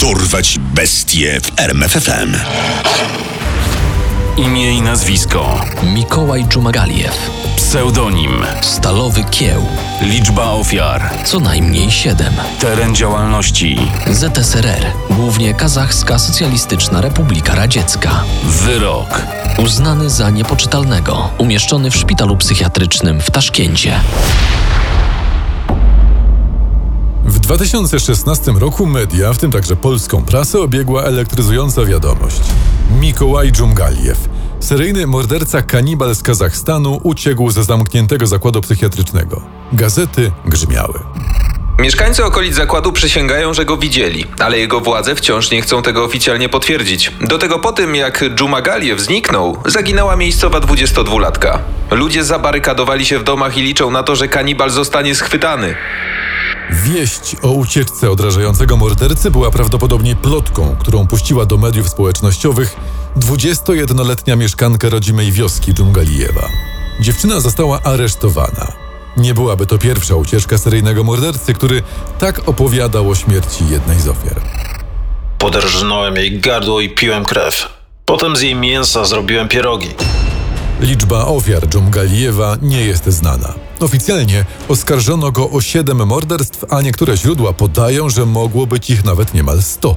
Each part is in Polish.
Dorwać bestie w RMFFM. Imię i nazwisko. Mikołaj Dżumagaliew. Pseudonim. Stalowy Kieł. Liczba ofiar. Co najmniej siedem. Teren działalności. ZSRR. Głównie Kazachska Socjalistyczna Republika Radziecka. Wyrok. Uznany za niepoczytalnego. Umieszczony w szpitalu psychiatrycznym w Taszkencie. W 2016 roku media, w tym także polską prasę, obiegła elektryzująca wiadomość. Mikołaj Dżumgaliew, seryjny morderca kanibal z Kazachstanu, uciekł ze zamkniętego zakładu psychiatrycznego. Gazety grzmiały. Mieszkańcy okolic zakładu przysięgają, że go widzieli, ale jego władze wciąż nie chcą tego oficjalnie potwierdzić. Do tego po tym, jak Dżumagaliew zniknął, zaginęła miejscowa 22-latka. Ludzie zabarykadowali się w domach i liczą na to, że kanibal zostanie schwytany. Wieść o ucieczce odrażającego mordercy była prawdopodobnie plotką, którą puściła do mediów społecznościowych 21-letnia mieszkanka rodzimej wioski Dżungalijewa. Dziewczyna została aresztowana. Nie byłaby to pierwsza ucieczka seryjnego mordercy, który tak opowiadał o śmierci jednej z ofiar. Poderżnąłem jej gardło i piłem krew. Potem z jej mięsa zrobiłem pierogi. Liczba ofiar Dżumgalijewa nie jest znana. Oficjalnie oskarżono go o siedem morderstw, a niektóre źródła podają, że mogło być ich nawet niemal 100.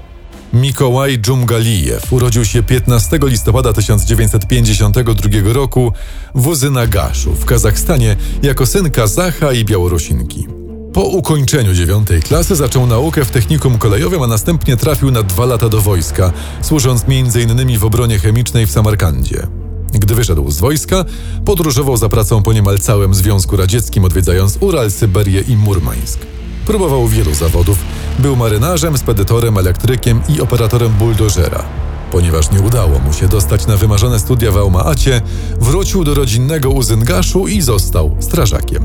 Mikołaj Dżumgalijew urodził się 15 listopada 1952 roku w Uzynagaszu w Kazachstanie jako syn Kazacha i Białorusinki. Po ukończeniu dziewiątej klasy zaczął naukę w technikum kolejowym, a następnie trafił na dwa lata do wojska, służąc m.in. w obronie chemicznej w Samarkandzie. Gdy wyszedł z wojska, podróżował za pracą po niemal całym Związku Radzieckim, odwiedzając Ural, Syberię i Murmańsk. Próbował wielu zawodów. Był marynarzem, spedytorem, elektrykiem i operatorem buldożera. Ponieważ nie udało mu się dostać na wymarzone studia w Alma-Acie, wrócił do rodzinnego Uzyngaszu i został strażakiem.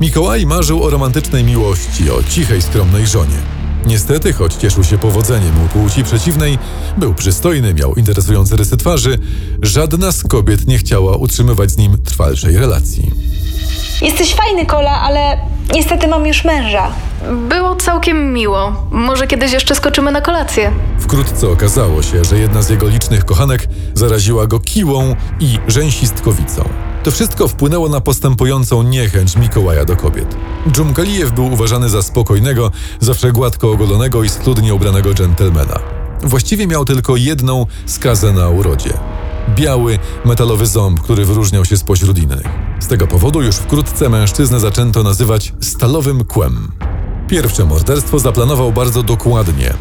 Mikołaj marzył o romantycznej miłości, o cichej, skromnej żonie. Niestety, choć cieszył się powodzeniem u płci przeciwnej, był przystojny, miał interesujące rysy twarzy, żadna z kobiet nie chciała utrzymywać z nim trwalszej relacji. Jesteś fajny, Kola, ale niestety mam już męża. Było całkiem miło. Może kiedyś jeszcze skoczymy na kolację. Wkrótce okazało się, że jedna z jego licznych kochanek zaraziła go kiłą i rzęsistkowicą. To wszystko wpłynęło na postępującą niechęć Mikołaja do kobiet. Dżumkalijew był uważany za spokojnego, zawsze gładko ogolonego i schludnie ubranego dżentelmena. Właściwie miał tylko jedną skazę na urodzie. Biały, metalowy ząb, który wyróżniał się spośród innych. Z tego powodu już wkrótce mężczyznę zaczęto nazywać stalowym kłem. Pierwsze morderstwo zaplanował bardzo dokładnie.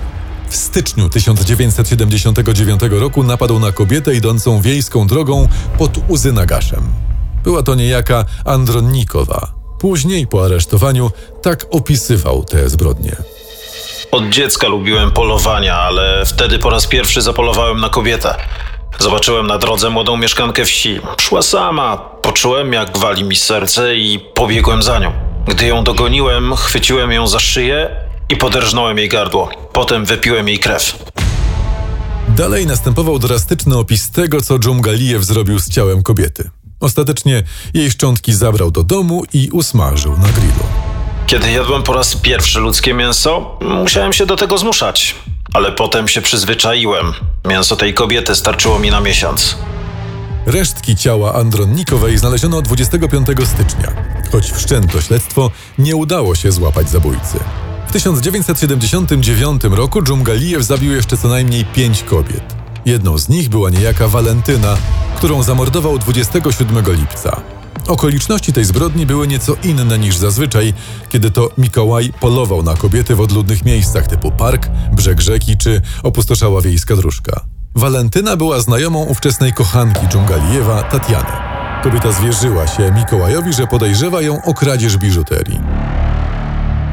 W styczniu 1979 roku napadł na kobietę idącą wiejską drogą pod Uzynagaszem. Była to niejaka Andronikowa. Później, po aresztowaniu, tak opisywał te zbrodnie. Od dziecka lubiłem polowania, ale wtedy po raz pierwszy zapolowałem na kobietę. Zobaczyłem na drodze młodą mieszkankę wsi. Szła sama, poczułem jak wali mi serce i pobiegłem za nią. Gdy ją dogoniłem, chwyciłem ją za szyję i poderżnąłem jej gardło. Potem wypiłem jej krew. Dalej następował drastyczny opis tego, co Dżumgalijew zrobił z ciałem kobiety. Ostatecznie jej szczątki zabrał do domu i usmażył na grillu. Kiedy jadłem po raz pierwszy ludzkie mięso, musiałem się do tego zmuszać. Ale potem się przyzwyczaiłem. Mięso tej kobiety starczyło mi na miesiąc. Resztki ciała Andronnikowej znaleziono 25 stycznia, choć wszczęto śledztwo, nie udało się złapać zabójcy. W 1979 roku Dżumgalijew zabił jeszcze co najmniej pięć kobiet. Jedną z nich była niejaka Walentyna, którą zamordował 27 lipca. Okoliczności tej zbrodni były nieco inne niż zazwyczaj, kiedy to Mikołaj polował na kobiety w odludnych miejscach typu park, brzeg rzeki czy opustoszała wiejska dróżka. Walentyna była znajomą ówczesnej kochanki Dżungalijewa, Tatiany. Kobieta zwierzyła się Mikołajowi, że podejrzewa ją o kradzież biżuterii.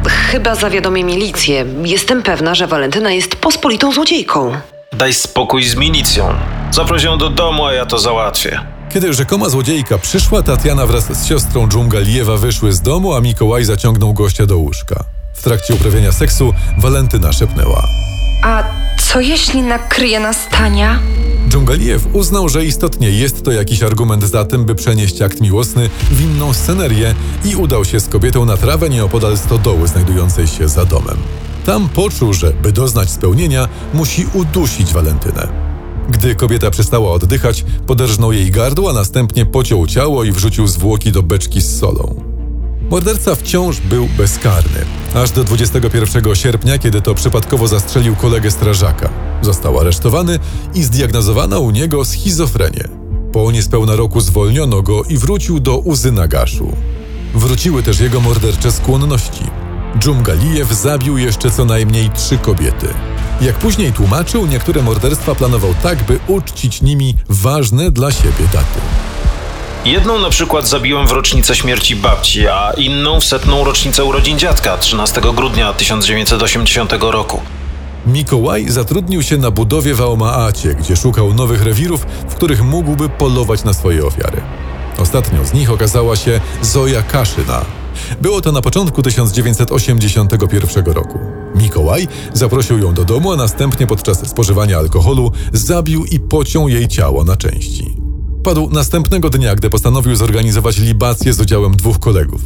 Chyba zawiadomię milicję. Jestem pewna, że Walentyna jest pospolitą złodziejką. Daj spokój z milicją. Zaproś ją do domu, a ja to załatwię. Kiedy rzekoma złodziejka przyszła, Tatiana wraz z siostrą Dżungalijewa wyszły z domu, a Mikołaj zaciągnął gościa do łóżka. W trakcie uprawiania seksu Walentyna szepnęła. A co jeśli nakryje nas Tania? Dżungalijew uznał, że istotnie jest to jakiś argument za tym, by przenieść akt miłosny w inną scenerię i udał się z kobietą na trawę nieopodal stodoły znajdującej się za domem. Tam poczuł, że by doznać spełnienia, musi udusić Walentynę. Gdy kobieta przestała oddychać, poderżnął jej gardło, a następnie pociął ciało i wrzucił zwłoki do beczki z solą. Morderca wciąż był bezkarny, aż do 21 sierpnia, kiedy to przypadkowo zastrzelił kolegę strażaka. Został aresztowany i zdiagnozowano u niego schizofrenię. Po niespełna roku zwolniono go i wrócił do łzy Nagaszu. Wróciły też jego mordercze skłonności. Dżumgalijew zabił jeszcze co najmniej trzy kobiety. Jak później tłumaczył, niektóre morderstwa planował tak, by uczcić nimi ważne dla siebie daty. Jedną na przykład zabiłem w rocznicę śmierci babci, a inną w setną rocznicę urodzin dziadka 13 grudnia 1980 roku. Mikołaj zatrudnił się na budowie w Aomaacie, gdzie szukał nowych rewirów, w których mógłby polować na swoje ofiary. Ostatnią z nich okazała się Zoja Kaszyna. Było to na początku 1981 roku. Mikołaj zaprosił ją do domu, a następnie podczas spożywania alkoholu zabił i pociął jej ciało na części. Padł następnego dnia, gdy postanowił zorganizować libację z udziałem dwóch kolegów.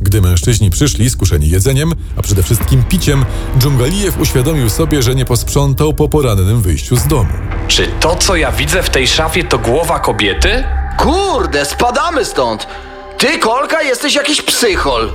Gdy mężczyźni przyszli skuszeni jedzeniem, a przede wszystkim piciem, Dżungalijew uświadomił sobie, że nie posprzątał po porannym wyjściu z domu. Czy to, co ja widzę w tej szafie, to głowa kobiety? Kurde, spadamy stąd! Ty, Kolka, jesteś jakiś psychol!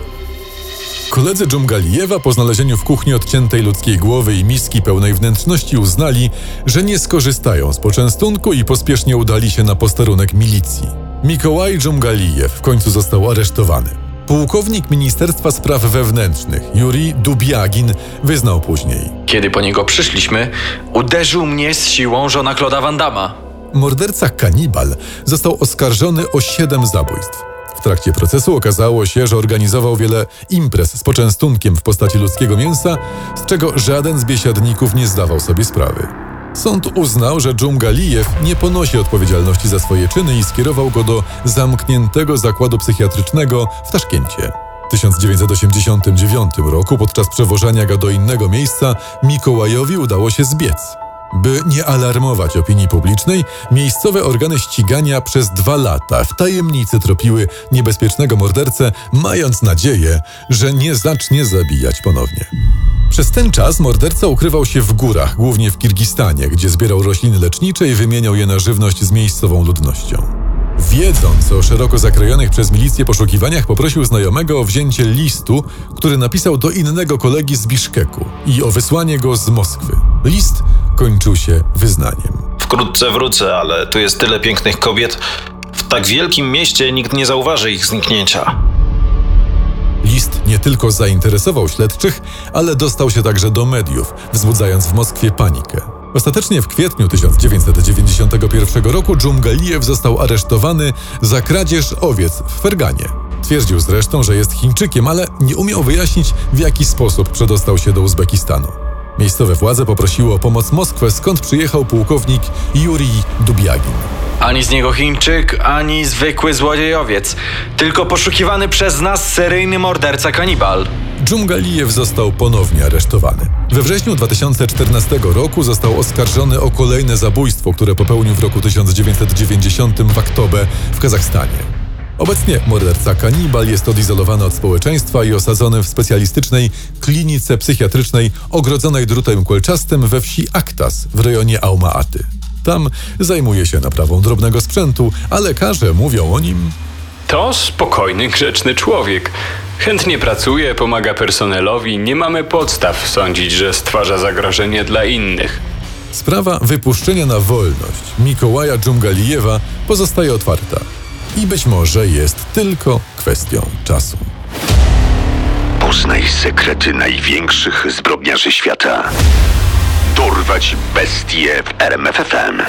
Koledzy Dżumgalijewa po znalezieniu w kuchni odciętej ludzkiej głowy i miski pełnej wnętrzności uznali, że nie skorzystają z poczęstunku i pospiesznie udali się na posterunek milicji. Mikołaj Dżumgalijew w końcu został aresztowany. Pułkownik Ministerstwa Spraw Wewnętrznych Juri Dubiagin wyznał później. Kiedy po niego przyszliśmy, uderzył mnie z siłą żona Kloda Vandama. Morderca kanibal został oskarżony o siedem zabójstw. Trakcie procesu okazało się, że organizował wiele imprez z poczęstunkiem w postaci ludzkiego mięsa, z czego żaden z biesiadników nie zdawał sobie sprawy. Sąd uznał, że Dżumgalijew nie ponosi odpowiedzialności za swoje czyny i skierował go do zamkniętego zakładu psychiatrycznego w Taszkencie. W 1989 roku podczas przewożenia go do innego miejsca Mikołajowi udało się zbiec. By nie alarmować opinii publicznej, miejscowe organy ścigania przez dwa lata w tajemnicy tropiły niebezpiecznego mordercę, mając nadzieję, że nie zacznie zabijać ponownie. Przez ten czas morderca ukrywał się w górach, głównie w Kirgistanie, gdzie zbierał rośliny lecznicze i wymieniał je na żywność z miejscową ludnością. Wiedząc o szeroko zakrojonych przez milicję poszukiwaniach, poprosił znajomego o wzięcie listu, który napisał do innego kolegi z Biszkeku i o wysłanie go z Moskwy. List kończył się wyznaniem. Wkrótce wrócę, ale tu jest tyle pięknych kobiet. W tak wielkim mieście nikt nie zauważy ich zniknięcia. List nie tylko zainteresował śledczych, ale dostał się także do mediów, wzbudzając w Moskwie panikę. Ostatecznie w kwietniu 1991 roku Dżumgalijew został aresztowany za kradzież owiec w Ferganie. Twierdził zresztą, że jest Chińczykiem, ale nie umiał wyjaśnić, w jaki sposób przedostał się do Uzbekistanu. Miejscowe władze poprosiły o pomoc Moskwę, skąd przyjechał pułkownik Jurij Dubiagin. Ani z niego Chińczyk, ani zwykły złodziejowiec. Tylko poszukiwany przez nas seryjny morderca kanibal. Dżumgalijew został ponownie aresztowany. We wrześniu 2014 roku został oskarżony o kolejne zabójstwo, które popełnił w roku 1990 w Aktobe w Kazachstanie. Obecnie morderca kanibal jest odizolowany od społeczeństwa i osadzony w specjalistycznej klinice psychiatrycznej ogrodzonej drutem kulczastym we wsi Aktas w rejonie Aumaaty. Tam zajmuje się naprawą drobnego sprzętu, a lekarze mówią o nim. To spokojny, grzeczny człowiek. Chętnie pracuje, pomaga personelowi, nie mamy podstaw sądzić, że stwarza zagrożenie dla innych. Sprawa wypuszczenia na wolność Mikołaja Dżumgalijewa pozostaje otwarta i być może jest tylko kwestią czasu. Poznaj sekrety największych zbrodniarzy świata. Dorwać bestie w RMFFM.